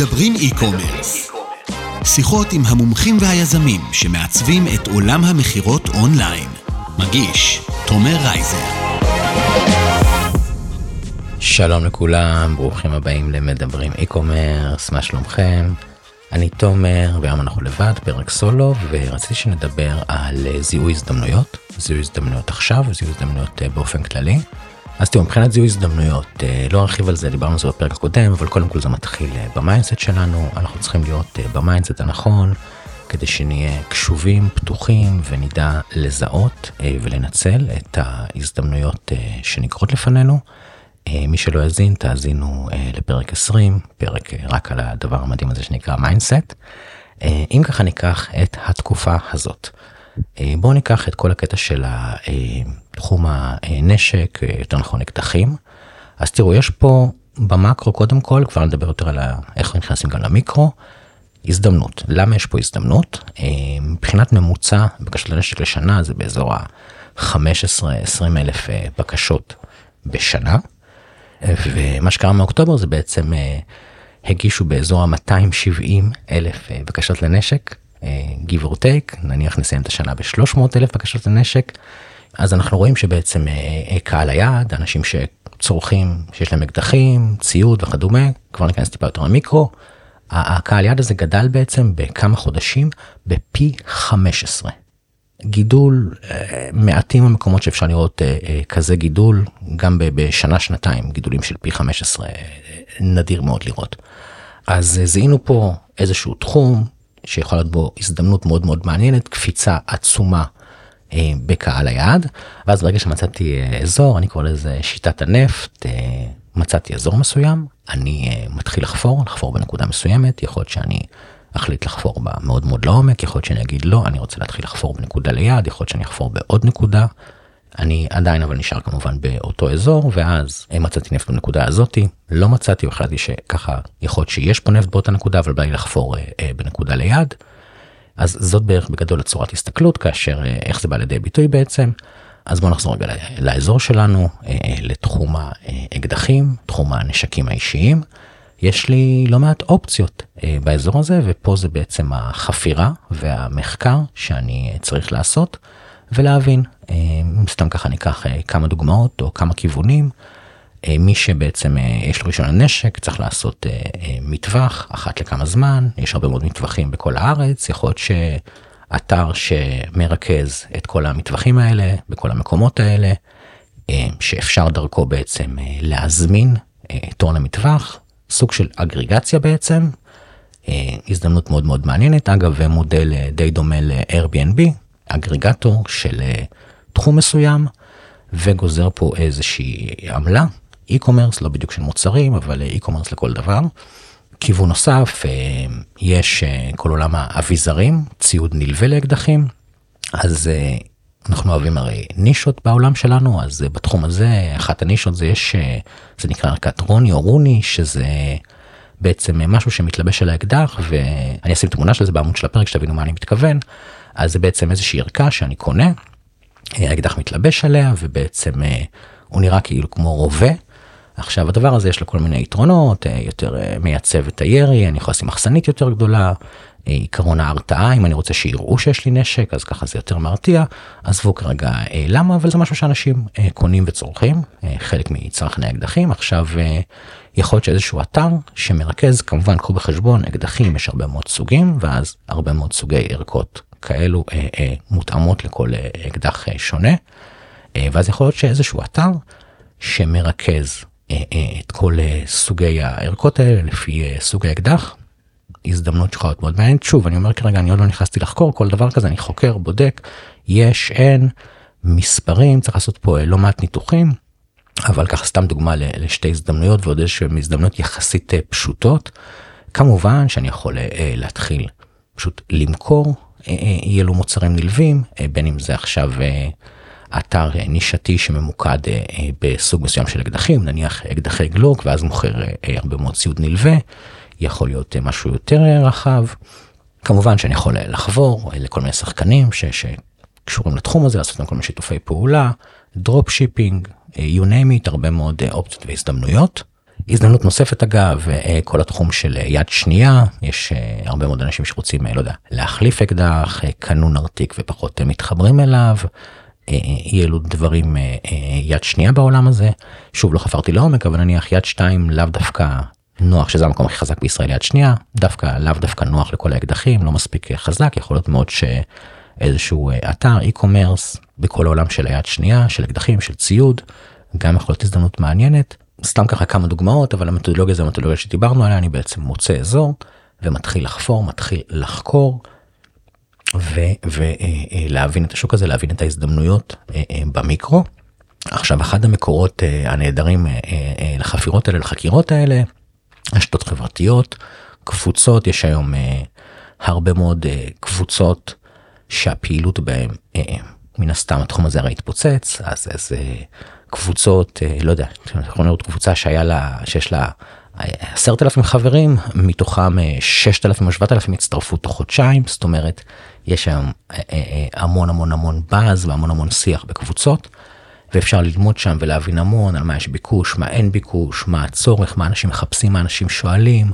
מדברים e-commerce. שיחות עם המומחים והיזמים שמעצבים את עולם המכירות אונליין. מגיש, תומר רייזר. שלום לכולם, ברוכים הבאים למדברים e-commerce, מה שלומכם? אני תומר, והיום אנחנו לבד, פרק סולו, ורציתי שנדבר על זיהוי הזדמנויות, זיהוי הזדמנויות עכשיו, זיהוי הזדמנויות באופן כללי. אז תראו, מבחינת זיהוי הזדמנויות, לא ארחיב על זה, דיברנו על זה בפרק הקודם, אבל קודם כל זה מתחיל ב mindset שלנו, אנחנו צריכים להיות ב mindset הנכון, כדי שנהיה קשובים, פתוחים, ונדע לזהות ולנצל את ההזדמנויות שנקרות לפנינו. מי שלא יאזין, תאזינו לפרק 20, פרק רק על הדבר המדהים הזה שנקרא mindset. אם ככה ניקח את התקופה הזאת. בואו ניקח את כל הקטע של תחום הנשק, יותר נכון אקדחים. אז תראו, יש פה במקרו קודם כל, כבר נדבר יותר על איך נכנסים גם למיקרו, הזדמנות. למה יש פה הזדמנות? מבחינת ממוצע, בקשות לנשק לשנה זה באזור ה-15-20 אלף בקשות בשנה. ומה שקרה מאוקטובר זה בעצם הגישו באזור ה-270 אלף בקשות לנשק, give or take, נניח נסיים את השנה ב-300 אלף בקשות לנשק, אז אנחנו רואים שבעצם קהל היעד, אנשים שצורכים, שיש להם אקדחים, ציוד וכדומה, כבר ניכנס טיפה יותר למיקרו, הקהל יעד הזה גדל בעצם בכמה חודשים בפי 15. גידול מעטים המקומות שאפשר לראות כזה גידול גם בשנה שנתיים גידולים של פי 15 נדיר מאוד לראות. אז זיהינו פה איזשהו תחום שיכול להיות בו הזדמנות מאוד מאוד מעניינת קפיצה עצומה בקהל היעד ואז ברגע שמצאתי אזור אני קורא לזה שיטת הנפט מצאתי אזור מסוים אני מתחיל לחפור לחפור בנקודה מסוימת יכול להיות שאני אחליט לחפור בה מאוד מאוד לעומק, יכול להיות שאני אגיד לא, אני רוצה להתחיל לחפור בנקודה ליד, יכול להיות שאני אחפור בעוד נקודה. אני עדיין אבל נשאר כמובן באותו אזור, ואז מצאתי נפט בנקודה הזאתי, לא מצאתי, החלטתי שככה יכול להיות שיש פה נפט באותה נקודה, אבל בא לי לחפור אה, בנקודה ליד. אז זאת בערך בגדול הצורת הסתכלות, כאשר אה, איך זה בא לידי ביטוי בעצם. אז בואו נחזור רגע לאזור שלנו, אה, לתחום האקדחים, תחום הנשקים האישיים. יש לי לא מעט אופציות אה, באזור הזה ופה זה בעצם החפירה והמחקר שאני צריך לעשות ולהבין אה, סתם ככה ניקח אה, כמה דוגמאות או כמה כיוונים. אה, מי שבעצם אה, יש לו רישיון הנשק צריך לעשות אה, אה, מטווח אחת לכמה זמן. יש הרבה מאוד מטווחים בכל הארץ. יכול להיות שאתר שמרכז את כל המטווחים האלה בכל המקומות האלה אה, שאפשר דרכו בעצם אה, להזמין אה, תור למטווח. סוג של אגריגציה בעצם, הזדמנות מאוד מאוד מעניינת, אגב מודל די דומה ל-Airbnb, אגריגטור של תחום מסוים, וגוזר פה איזושהי עמלה, e-commerce, לא בדיוק של מוצרים, אבל e-commerce לכל דבר. כיוון נוסף, יש כל עולם האביזרים, ציוד נלווה לאקדחים, אז אנחנו אוהבים הרי נישות בעולם שלנו אז בתחום הזה אחת הנישות זה יש זה נקרא ערכת רוני או רוני שזה בעצם משהו שמתלבש על האקדח ואני אשים תמונה של זה בעמוד של הפרק שתבינו מה אני מתכוון. אז זה בעצם איזושהי ערכה שאני קונה האקדח מתלבש עליה ובעצם הוא נראה כאילו כמו רובה. עכשיו הדבר הזה יש לו כל מיני יתרונות יותר מייצב את הירי אני יכול לשים מחסנית יותר גדולה עיקרון ההרתעה אם אני רוצה שיראו שיש לי נשק אז ככה זה יותר מרתיע עזבו כרגע למה אבל זה משהו שאנשים קונים וצורכים חלק מצרכני אקדחים עכשיו יכול להיות שאיזשהו אתר שמרכז כמובן קחו בחשבון אקדחים יש הרבה מאוד סוגים ואז הרבה מאוד סוגי ערכות כאלו מותאמות לכל אקדח שונה ואז יכול להיות שאיזשהו אתר שמרכז את כל סוגי הערכות האלה לפי סוג האקדח הזדמנות שלך מאוד מעניינת שוב אני אומר כרגע אני עוד לא נכנסתי לחקור כל דבר כזה אני חוקר בודק יש אין מספרים צריך לעשות פה לא מעט ניתוחים. אבל ככה סתם דוגמה לשתי הזדמנויות ועוד איזשהם הזדמנויות יחסית פשוטות. כמובן שאני יכול להתחיל פשוט למכור יהיה לו מוצרים נלווים בין אם זה עכשיו אתר נישתי שממוקד בסוג מסוים של אקדחים נניח אקדחי גלוק ואז מוכר הרבה מאוד ציוד נלווה. יכול להיות משהו יותר רחב. כמובן שאני יכול לחבור לכל מיני שחקנים ש, שקשורים לתחום הזה, לעשות כל מיני שיתופי פעולה, drop shipping, you name it, הרבה מאוד אופציות והזדמנויות. הזדמנות נוספת אגב, כל התחום של יד שנייה, יש הרבה מאוד אנשים שרוצים, לא יודע, להחליף אקדח, קנו נרתיק ופחות מתחברים אליו. אי אלו דברים יד שנייה בעולם הזה. שוב, לא חפרתי לעומק, אבל נניח יד שתיים לאו דווקא נוח, שזה המקום הכי חזק בישראל יד שנייה, דווקא לאו דווקא נוח לכל האקדחים, לא מספיק חזק, יכול להיות מאוד שאיזשהו אתר e-commerce בכל העולם של היד שנייה, של אקדחים, של ציוד, גם יכול להיות הזדמנות מעניינת. סתם ככה כמה דוגמאות, אבל המתודולוגיה זה המתודולוגיה שדיברנו עליה, אני בעצם מוצא אזור ומתחיל לחפור, מתחיל לחקור. ולהבין את השוק הזה, להבין את ההזדמנויות אה, אה, במיקרו. עכשיו, אחד המקורות אה, הנהדרים לחפירות האלה, לחקירות האלה, רשתות חברתיות, קבוצות, יש היום הרבה מאוד קבוצות שהפעילות בהן, מן הסתם התחום הזה הרי התפוצץ, אז איזה קבוצות, לא יודע, יכולים לראות קבוצה שהיה לה, שיש לה עשרת אלפים חברים, מתוכם ששת אלפים או שבעת אלפים הצטרפו תוך חודשיים, זאת אומרת, יש אה, אה, אה, המון המון המון באז והמון המון שיח בקבוצות. ואפשר ללמוד שם ולהבין המון על מה יש ביקוש, מה אין ביקוש, מה הצורך, מה אנשים מחפשים, מה אנשים שואלים.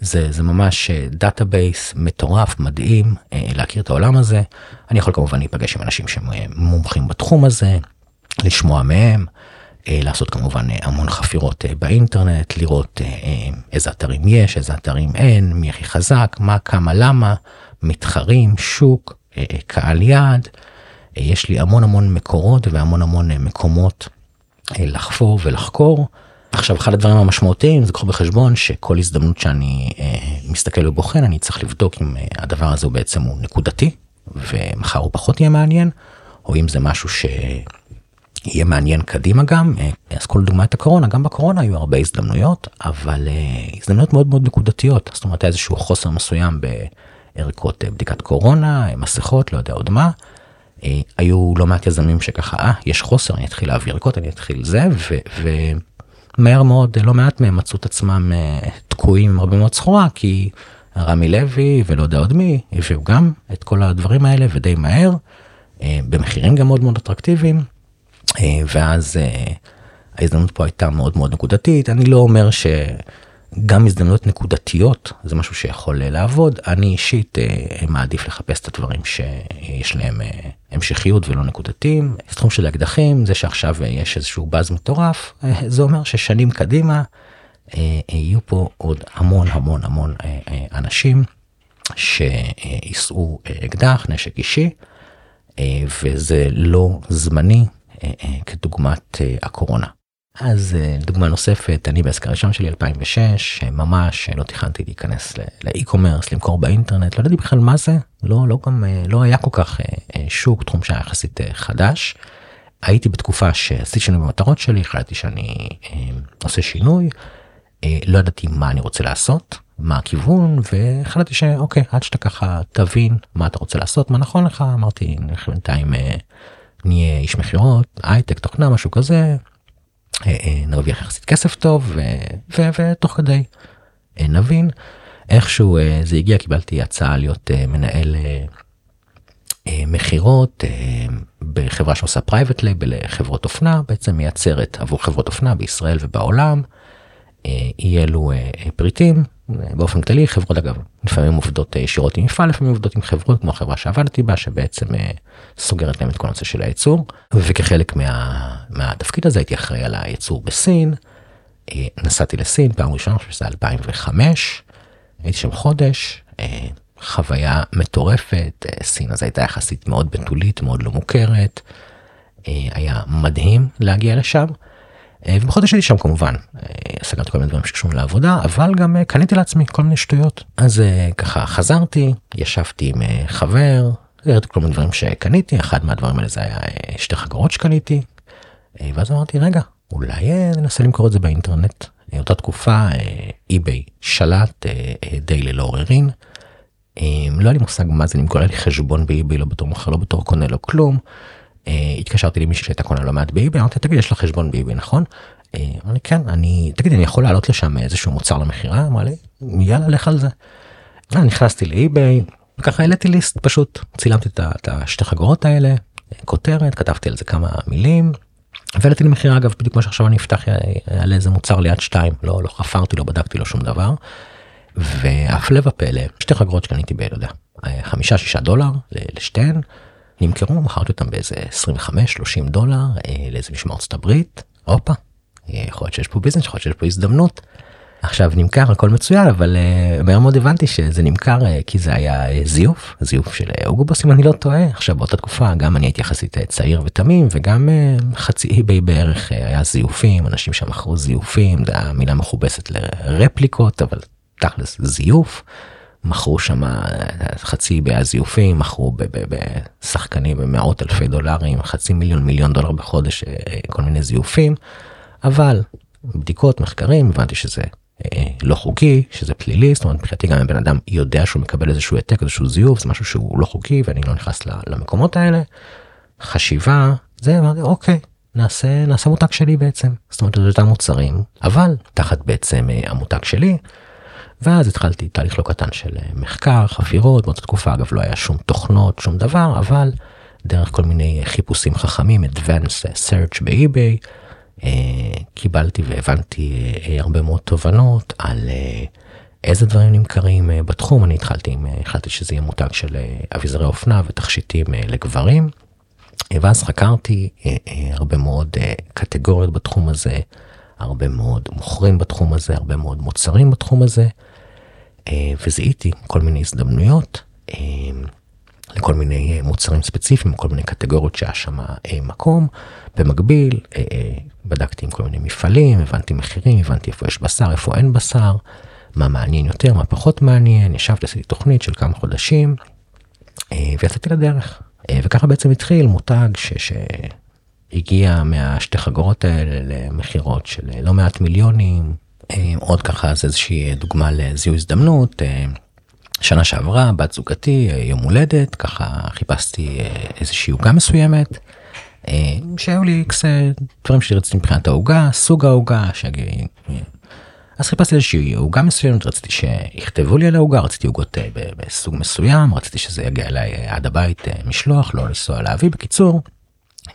זה, זה ממש database מטורף, מדהים, להכיר את העולם הזה. אני יכול כמובן להיפגש עם אנשים שמומחים בתחום הזה, לשמוע מהם, לעשות כמובן המון חפירות באינטרנט, לראות איזה אתרים יש, איזה אתרים אין, מי הכי חזק, מה, כמה, למה. מתחרים, שוק, אה, אה, קהל יעד. אה, יש לי המון המון מקורות והמון המון מקומות לחפור ולחקור. עכשיו אחד הדברים המשמעותיים זה קחו בחשבון שכל הזדמנות שאני מסתכל ובוחן אני צריך לבדוק אם הדבר הזה הוא בעצם הוא נקודתי ומחר הוא פחות יהיה מעניין או אם זה משהו שיהיה מעניין קדימה גם אז כל דוגמת הקורונה גם בקורונה היו הרבה הזדמנויות אבל הזדמנויות מאוד מאוד נקודתיות זאת אומרת איזשהו חוסר מסוים ב... ערכות אה, בדיקת קורונה, מסכות, לא יודע עוד מה. אה, היו לא מעט יזמים שככה, אה, יש חוסר, אני אתחיל להביא ערכות, אני אתחיל זה, ומהר מאוד לא מעט מהם מצאו את עצמם אה, תקועים עם הרבה מאוד סחורה, כי רמי לוי ולא יודע עוד מי, הביאו גם את כל הדברים האלה ודי מהר, במחירים גם מאוד מאוד אטרקטיביים, ואז ההזדמנות פה הייתה מאוד מאוד נקודתית, אני לא אומר ש... גם הזדמנויות נקודתיות זה משהו שיכול לעבוד. אני אישית אה, מעדיף לחפש את הדברים שיש להם אה, המשכיות ולא נקודתיים. תחום של אקדחים זה שעכשיו אה, יש איזשהו באז מטורף זה אומר ששנים קדימה יהיו פה עוד המון המון המון אנשים שיישאו אקדח נשק אישי וזה לא זמני כדוגמת הקורונה. אז אה, דוגמה נוספת, אני בעסק הראשון שלי 2006, ממש לא תכננתי להיכנס לאי-קומרס, למכור באינטרנט, לא ידעתי בכלל מה זה, לא, לא גם, אה, לא היה כל כך אה, שוק, תחום שהיה יחסית חדש. הייתי בתקופה שעשיתי שינוי במטרות שלי, החלטתי שאני עושה שינוי, לא ידעתי מה אני רוצה לעשות, מה הכיוון, והחלטתי שאוקיי, עד שאתה ככה תבין מה אתה רוצה לעשות, מה נכון לך, אמרתי, בינתיים נהיה איש מכירות, הייטק, תוכנה, משהו כזה, אה, אה, נרוויח יחסית כסף טוב ותוך כדי אה, נבין איכשהו זה הגיע קיבלתי הצעה להיות מנהל מכירות בחברה שעושה private label לחברות אופנה בעצם מייצרת עבור חברות אופנה בישראל ובעולם. אי אלו פריטים באופן כללי חברות אגב לפעמים עובדות ישירות עם מפעל לפעמים עובדות עם חברות כמו החברה שעבדתי בה שבעצם סוגרת להם את כל הנושא של הייצור וכחלק מה, מהתפקיד הזה הייתי אחראי על הייצור בסין. נסעתי לסין פעם ראשונה אני חושב שזה 2005 הייתי שם חודש חוויה מטורפת סין אז הייתה יחסית מאוד בתולית מאוד לא מוכרת היה מדהים להגיע לשם. אה, ובחודש הייתי שם כמובן אה, סגרתי כל מיני דברים שקשורים לעבודה אבל גם אה, קניתי לעצמי כל מיני שטויות אז ככה חזרתי ישבתי עם חבר הראיתי כל מיני דברים שקניתי אחד מהדברים האלה זה היה שתי חגורות שקניתי ואז אמרתי רגע אולי ננסה למכור את זה באינטרנט אותה תקופה אי-ביי שלט די ללא עוררין. לא היה לי מושג מה זה למכור לי חשבון באי-ביי לא בתור מוכר לא בתור קונה לא כלום. אה, התקשרתי למישהי שהייתה קונה לא מעט באיבי, אמרתי תגיד יש לך חשבון באיבי נכון? אה, אמר לי כן אני תגיד אני יכול לעלות לשם איזשהו מוצר למכירה? אמר לי יאללה לך על זה. אה, נכנסתי לאיביי וככה העליתי ליסט פשוט צילמתי את השתי חגורות האלה כותרת כתבתי על זה כמה מילים והעליתי למחיר אגב בדיוק כמו שעכשיו אני אפתח על איזה מוצר ליד שתיים לא לא חפרתי לא בדקתי לו שום דבר. והפלא ופלא שתי חגורות שקניתי ב... לא יודע, חמישה שישה דולר לשתיהן נמכרו מכרתי אותם באיזה 25 30 דולר לאיזה מישהו מארצות הברית הופה יכול להיות שיש פה ביזנס יכול להיות שיש פה הזדמנות. עכשיו נמכר הכל מצוין אבל uh, מהר מאוד הבנתי שזה נמכר uh, כי זה היה uh, זיוף זיוף של אוגובוס אם אני לא טועה עכשיו באותה תקופה גם אני הייתי יחסית צעיר ותמים וגם uh, חצי אי בערך uh, היה זיופים אנשים שם מכרו זיופים זה היה מילה מכובסת לרפליקות אבל תכלס זיוף. מכרו שם חצי אי זיופים מכרו בשחקנים במאות אלפי דולרים חצי מיליון מיליון דולר בחודש כל מיני זיופים אבל בדיקות מחקרים הבנתי שזה אה, לא חוקי שזה פלילי זאת אומרת מבחינתי גם אם בן אדם יודע שהוא מקבל איזשהו העתק איזשהו זיוף זה משהו שהוא לא חוקי ואני לא נכנס למקומות האלה. חשיבה זה אמרתי אוקיי נעשה נעשה מותג שלי בעצם זאת אומרת זה יותר מוצרים אבל תחת בעצם אה, המותג שלי. ואז התחלתי תהליך לא קטן של אה, מחקר חפירות באותה תקופה אגב לא היה שום תוכנות שום דבר אבל דרך כל מיני חיפושים חכמים advanced search באי-ביי. אה, קיבלתי והבנתי אה, הרבה מאוד תובנות על איזה דברים נמכרים בתחום אני התחלתי עם החלטתי שזה יהיה מותג של אביזרי אופנה ותכשיטים לגברים. ואז חקרתי הרבה מאוד קטגוריות בתחום הזה הרבה מאוד מוכרים בתחום הזה הרבה מאוד מוצרים בתחום הזה וזיהיתי כל מיני הזדמנויות לכל מיני מוצרים ספציפיים כל מיני קטגוריות שהיה שם מקום במקביל בדקתי עם כל מיני מפעלים, הבנתי מחירים, הבנתי איפה יש בשר, איפה אין בשר, מה מעניין יותר, מה פחות מעניין, ישבתי, עשיתי תוכנית של כמה חודשים, אה, ויצאתי לדרך. אה, וככה בעצם התחיל מותג ש... שהגיע מהשתי חגורות האלה למכירות של לא מעט מיליונים. אה, עוד ככה זה איזושהי דוגמה לזיהוי הזדמנות. שנה שעברה בת זוגתי יום הולדת ככה חיפשתי איזושהי עוגה מסוימת אה, שהיו לי איקס אה, דברים שרציתי מבחינת העוגה, סוג העוגה, שגי... אז חיפשתי איזושהי עוגה מסוימת, רציתי שיכתבו לי על העוגה, רציתי עוגות אה, בסוג מסוים, רציתי שזה יגיע אליי עד הבית משלוח, לא לנסוע להביא, בקיצור.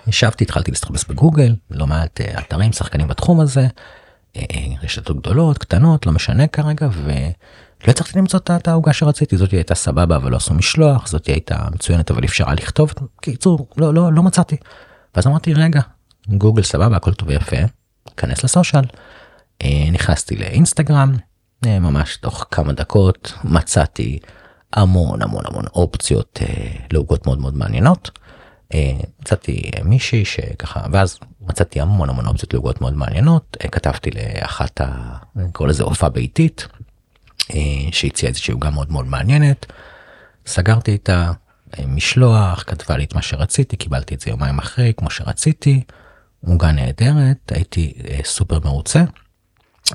ישבתי, התחלתי להסתחבס בגוגל, לא מעט אתרים, שחקנים בתחום הזה, רשתות גדולות, קטנות, לא משנה כרגע, ולא הצלחתי למצוא את העוגה שרציתי, זאת הייתה סבבה אבל לא עשו משלוח, זאת הייתה מצוינת אבל אפשרה לכתוב, קיצור, לא, לא, לא מצאתי. ואז אמרתי רגע גוגל סבבה הכל טוב ויפה כנס לסושיאל אה, נכנסתי לאינסטגרם אה, ממש תוך כמה דקות מצאתי המון המון המון אופציות אה, לעוגות מאוד מאוד מעניינות. מצאתי מישהי שככה ואז מצאתי המון המון אופציות לעוגות מאוד מעניינות כתבתי לאחת ה... קורא לזה הופעה ביתית שהציעה איזושהי עוגה מאוד מאוד מעניינת. סגרתי איתה משלוח, כתבה לי את מה שרציתי, קיבלתי את זה יומיים אחרי, כמו שרציתי, עוגה נהדרת, הייתי אה, סופר מרוצה.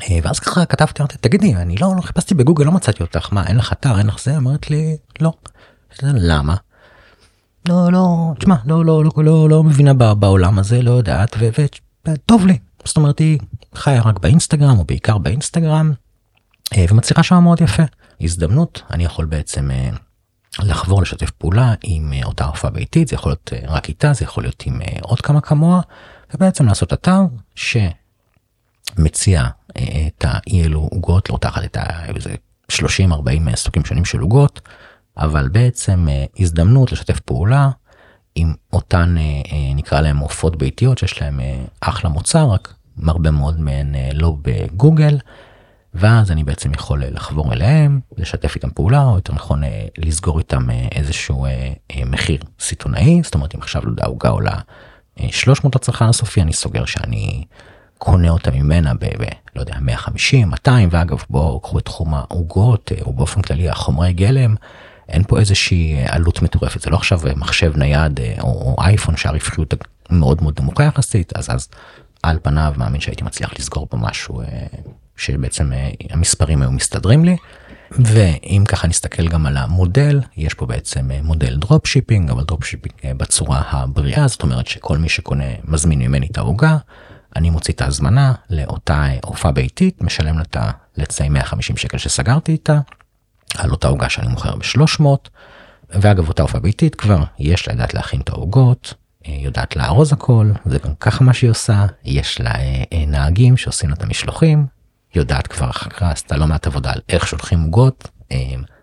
אה, ואז ככה כתבתי, אמרתי, תגידי, אני לא, לא חיפשתי בגוגל, לא מצאתי אותך, מה, אין לך אתר, אין לך זה? אמרת לי, לא. למה? לא, לא, תשמע, לא, לא, לא, לא, לא מבינה בעולם הזה, לא יודעת, וטוב לי. זאת אומרת, היא חיה רק באינסטגרם, או בעיקר באינסטגרם, אה, ומצליחה שם מאוד יפה. הזדמנות, אני יכול בעצם לחבור לשתף פעולה עם אה, אותה הופעה ביתית זה יכול להיות אה, רק איתה זה יכול להיות עם אה, עוד כמה כמוה ובעצם לעשות אתר שמציע את האי אלו עוגות לא תחת את ה-30-40 סוגים שונים של עוגות אבל בעצם הזדמנות לשתף פעולה עם אותן נקרא להם עופות ביתיות שיש להם אחלה מוצר רק הרבה מאוד מהן לא בגוגל. ואז אני בעצם יכול אה, לחבור אליהם, לשתף איתם פעולה, או יותר נכון אה, לסגור איתם אה, איזשהו מחיר סיטונאי, זאת אומרת אם עכשיו יודע העוגה עולה 300 לצרכן הסופי, אני סוגר שאני קונה אותה ממנה ב... ב לא יודע, 150, 200, ואגב בואו קחו את תחום העוגות, או באופן כללי החומרי גלם, אין פה איזושהי עלות מטורפת, זה לא עכשיו מחשב נייד או, או אייפון שהרווחיות מאוד מאוד נמוכה יחסית, אז אז על פניו מאמין שהייתי מצליח לסגור פה משהו שבעצם אה, המספרים היו מסתדרים לי. ואם ככה נסתכל גם על המודל, יש פה בעצם אה, מודל drop shipping, אבל drop shipping אה, בצורה הבריאה, זאת אומרת שכל מי שקונה מזמין ממני את העוגה, אני מוציא את ההזמנה לאותה אופה ביתית, משלם לתה לצי 150 שקל שסגרתי איתה, על אותה עוגה שאני מוכר ב-300, ואגב אותה הופעה ביתית כבר יש לדעת להכין את העוגות, יודעת לארוז הכל, זה גם ככה מה שהיא עושה, יש לה נהגים שעושים לה את המשלוחים, יודעת כבר אחר כך עשתה לא מעט עבודה על איך שולחים עוגות,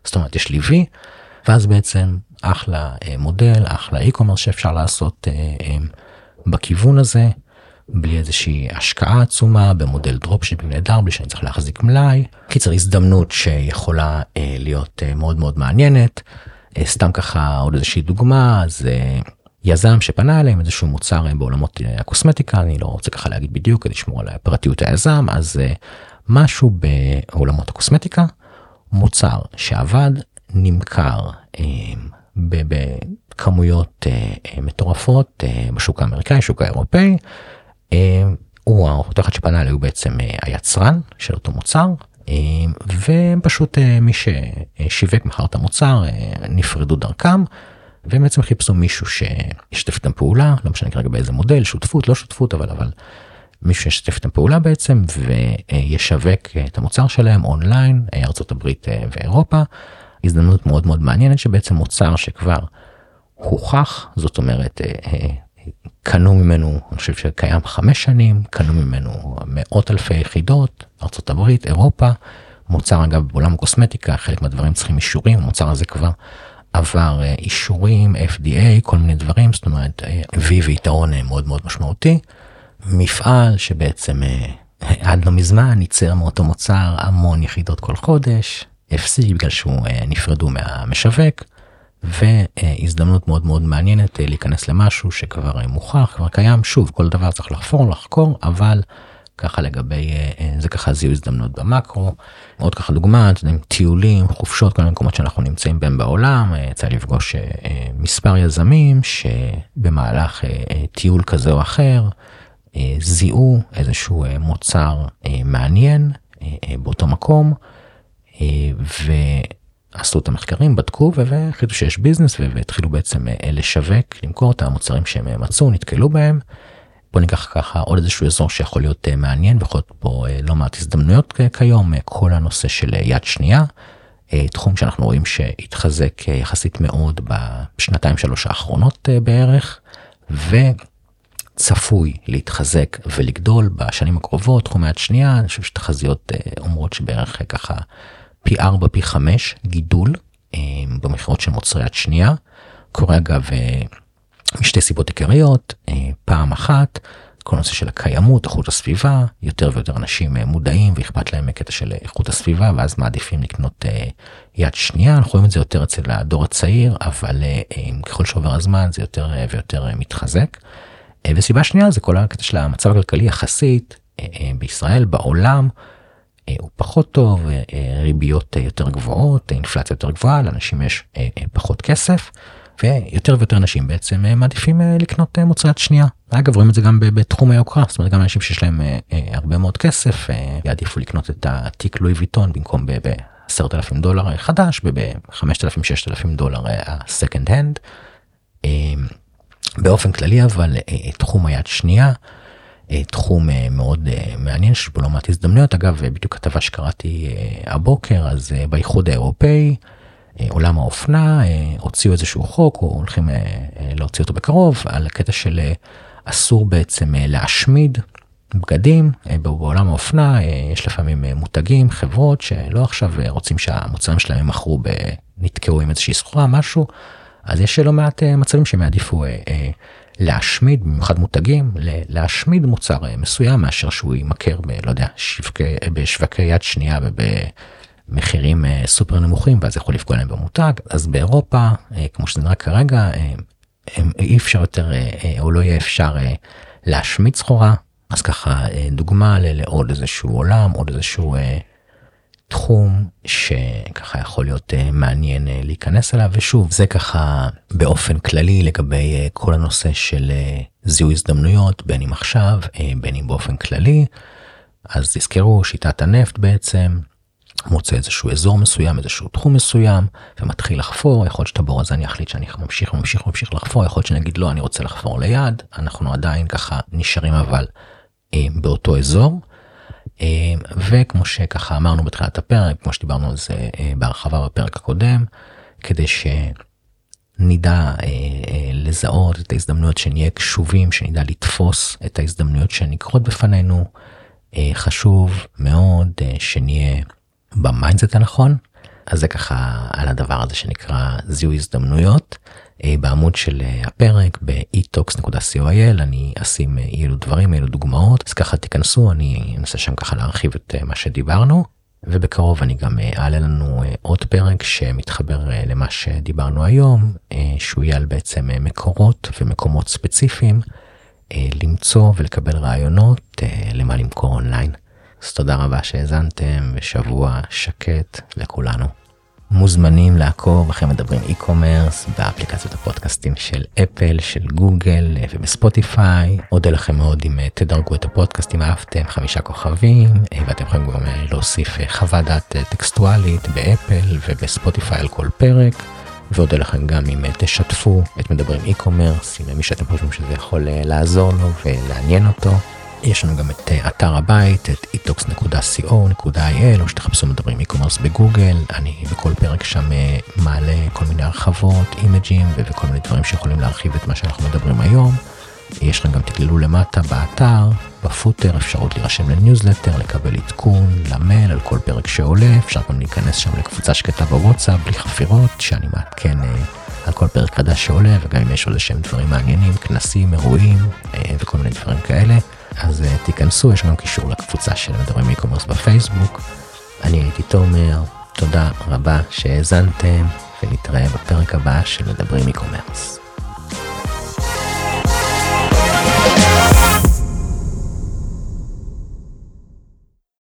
זאת אומרת יש לי וי, ואז בעצם אחלה מודל, אחלה e-commerce שאפשר לעשות בכיוון הזה. בלי איזושהי השקעה עצומה במודל דרופשיפים נהדר בלי שאני צריך להחזיק מלאי. קיצר הזדמנות שיכולה אה, להיות אה, מאוד מאוד מעניינת. אה, סתם ככה עוד איזושהי דוגמה זה אה, יזם שפנה אליהם איזשהו מוצר אה, בעולמות אה, הקוסמטיקה אני לא רוצה ככה להגיד בדיוק כדי לשמור על פרטיות היזם אז אה, משהו בעולמות הקוסמטיקה מוצר שעבד נמכר אה, בכמויות אה, מטורפות אה, בשוק האמריקאי שוק האירופאי. אה, הוא אותו אחד שפנה אליי הוא בעצם אה, היצרן של אותו מוצר אה, ופשוט מי ששיווק מכר את המוצר נפרדו דרכם. והם בעצם חיפשו מישהו שישתף איתם פעולה לא משנה כרגע באיזה מודל שותפות לא שותפות אבל אבל מישהו שישתף איתם פעולה בעצם וישווק את המוצר שלהם אונליין ארצות הברית ואירופה. הזדמנות מאוד מאוד מעניינת שבעצם מוצר שכבר הוכח זאת אומרת קנו ממנו, אני חושב שקיים חמש שנים, קנו ממנו מאות אלפי יחידות, ארה"ב, אירופה, מוצר אגב בעולם הקוסמטיקה, חלק מהדברים צריכים אישורים, המוצר הזה כבר עבר אה, אישורים, FDA, כל מיני דברים, זאת אומרת, הביא אה, ויתרון אה, מאוד מאוד משמעותי. מפעל שבעצם עד לא מזמן ייצר מאותו מוצר המון יחידות כל חודש, הפסיק בגלל שהוא נפרדו מהמשווק. והזדמנות מאוד מאוד מעניינת אה, להיכנס למשהו שכבר אה, מוכח, כבר קיים, שוב, כל דבר צריך לחפור, לחקור, אבל ככה לגבי, אה, זה ככה זיהוי הזדמנות במקרו. עוד ככה יודעים, טיולים, חופשות, כל מיני מקומות שאנחנו נמצאים בהם בעולם, יצא לפגוש מספר יזמים שבמהלך טיול כזה או אחר, זיהו איזשהו מוצר מעניין באותו מקום, ו... עשו את המחקרים, בדקו והחליטו שיש ביזנס והתחילו בעצם אה, לשווק, למכור את המוצרים שהם אה, מצאו, נתקלו בהם. בוא ניקח ככה עוד איזשהו אזור שיכול להיות אה, מעניין, בכל זאת פה לא מעט הזדמנויות כיום, כל הנושא של יד שנייה, תחום שאנחנו רואים שהתחזק יחסית מאוד בשנתיים שלוש האחרונות בערך, וצפוי להתחזק ולגדול בשנים הקרובות, תחום יד שנייה, אני חושב שתחזיות אומרות שבערך ככה פי 4 פי 5 גידול אה, במכירות של מוצרי יד שנייה. קורה אגב אה, משתי סיבות עיקריות אה, פעם אחת כל הנושא של הקיימות איכות הסביבה יותר ויותר אנשים מודעים ואכפת להם מקטע של איכות הסביבה ואז מעדיפים לקנות יד שנייה אנחנו רואים את זה יותר אצל הדור הצעיר אבל ככל שעובר הזמן זה יותר ויותר מתחזק. וסיבה שנייה זה כל הקטע של המצב הכלכלי יחסית בישראל בעולם הוא פחות טוב, אה, אה, ריביות יותר גבוהות, אינפלציה יותר גבוהה, לאנשים יש פחות כסף, ויותר ויותר אנשים בעצם מעדיפים לקנות מוצרי שנייה. אגב רואים את זה גם בתחום היוקרה, זאת אומרת גם אנשים שיש להם הרבה מאוד כסף יעדיפו לקנות את התיק לואי ויטון במקום ב-10,000 דולר חדש ב-5,000-6,000 דולר ה-second hand. באופן כללי אבל תחום היד שנייה. אה, תחום אה, מאוד אה, מעניין שיש בו לא מעט הזדמנויות. אגב בדיוק כתבה שקראתי הבוקר אז באיחוד האירופאי עולם האופנה הוציאו איזשהו חוק או הולכים להוציא אותו בקרוב על הקטע של אסור בעצם להשמיד בגדים בעולם האופנה. יש לפעמים מותגים חברות שלא עכשיו רוצים שהמוצרים שלהם ימכרו נתקעו עם איזושהי סחורה משהו. אז יש לא מעט מצבים שהם יעדיפו להשמיד במיוחד מותגים להשמיד מוצר אה, מסוים מאשר שהוא יימכר ב... לא יודע שווקי, בשווקי יד שנייה ובמחירים אה, סופר נמוכים ואז יכול לפגוע להם במותג. אז באירופה אה, כמו שזה נראה כרגע אי אפשר יותר או לא יהיה אפשר להשמיד סחורה. אז ככה דוגמה לעוד איזשהו עולם עוד איזשהו תחום שככה יכול להיות אה, מעניין אה, להיכנס אליו ושוב זה ככה באופן כללי לגבי אה, כל הנושא של זיהוי הזדמנויות בין אם עכשיו בין אם באופן כללי. אז תזכרו שיטת הנפט בעצם מוצא איזשהו אזור מסוים איזשהו תחום מסוים ומתחיל לחפור יכול להיות שאת הבור הזה אני אחליט שאני ממשיך וממשיך וממשיך לחפור יכול להיות שאני אגיד לא אני רוצה לחפור ליד אנחנו עדיין ככה נשארים אבל באותו אזור. אה, וכמו שככה אמרנו בתחילת הפרק, כמו שדיברנו על זה אה, בהרחבה בפרק הקודם, כדי נדע אה, לזהות את ההזדמנויות, שנהיה קשובים, שנדע לתפוס את ההזדמנויות שנקרות בפנינו. חשוב מאוד שנהיה ב mindset הנכון. אז זה ככה על הדבר הזה שנקרא זיהוי הזדמנויות. אה, בעמוד של אה, הפרק ב-etalks.co.il אני אשים אה, אילו דברים אילו דוגמאות אז ככה תיכנסו אני אנסה שם ככה להרחיב את מה שדיברנו ובקרוב אני גם אעלה לנו עוד פרק שמתחבר למה שדיברנו היום שהוא יהיה על בעצם מקורות ומקומות ספציפיים למצוא ולקבל רעיונות למה למכור אונליין. אז תודה רבה שהאזנתם ושבוע שקט לכולנו. מוזמנים לעקוב אחרי מדברים e-commerce באפליקציות הפודקאסטים של אפל, של גוגל אה, ובספוטיפיי. אודה לכם מאוד אם אה, תדרגו את הפודקאסט אם אהבתם חמישה כוכבים אה, ואתם יכולים גם להוסיף חוות דעת טקסטואלית באפל ובספוטיפיי על כל פרק. ואודה לכם גם אם תשתפו את מדברים e-commerce עם מי שאתם חושבים שזה יכול לעזור לו ולעניין אותו. יש לנו גם את אה, אתר הבית, את etox.co.il, או שתחפשו מדברים e-commerce בגוגל, אני בכל פרק שם אה, מעלה כל מיני הרחבות, אימג'ים וכל מיני דברים שיכולים להרחיב את מה שאנחנו מדברים היום. יש לכם גם תגללו למטה באתר, ב footer, אפשרות להירשם לניוזלטר, לקבל עדכון, למייל על כל פרק שעולה, אפשר גם להיכנס שם לקבוצה שקטה בוואטסאפ בלי חפירות, שאני מעדכן אה, על כל פרק חדש שעולה, וגם אם יש עוד איזה שהם דברים מעניינים, כנסים, אירועים וכל מיני דברים כאלה. אז אה, תיכנסו, יש לנו קישור לקבוצה של מדברים אי-קומרס בפייסבוק. אני הייתי תומר, תודה רבה שהאזנתם, ונתראה בפרק הבא של מדברים אי-קומרס.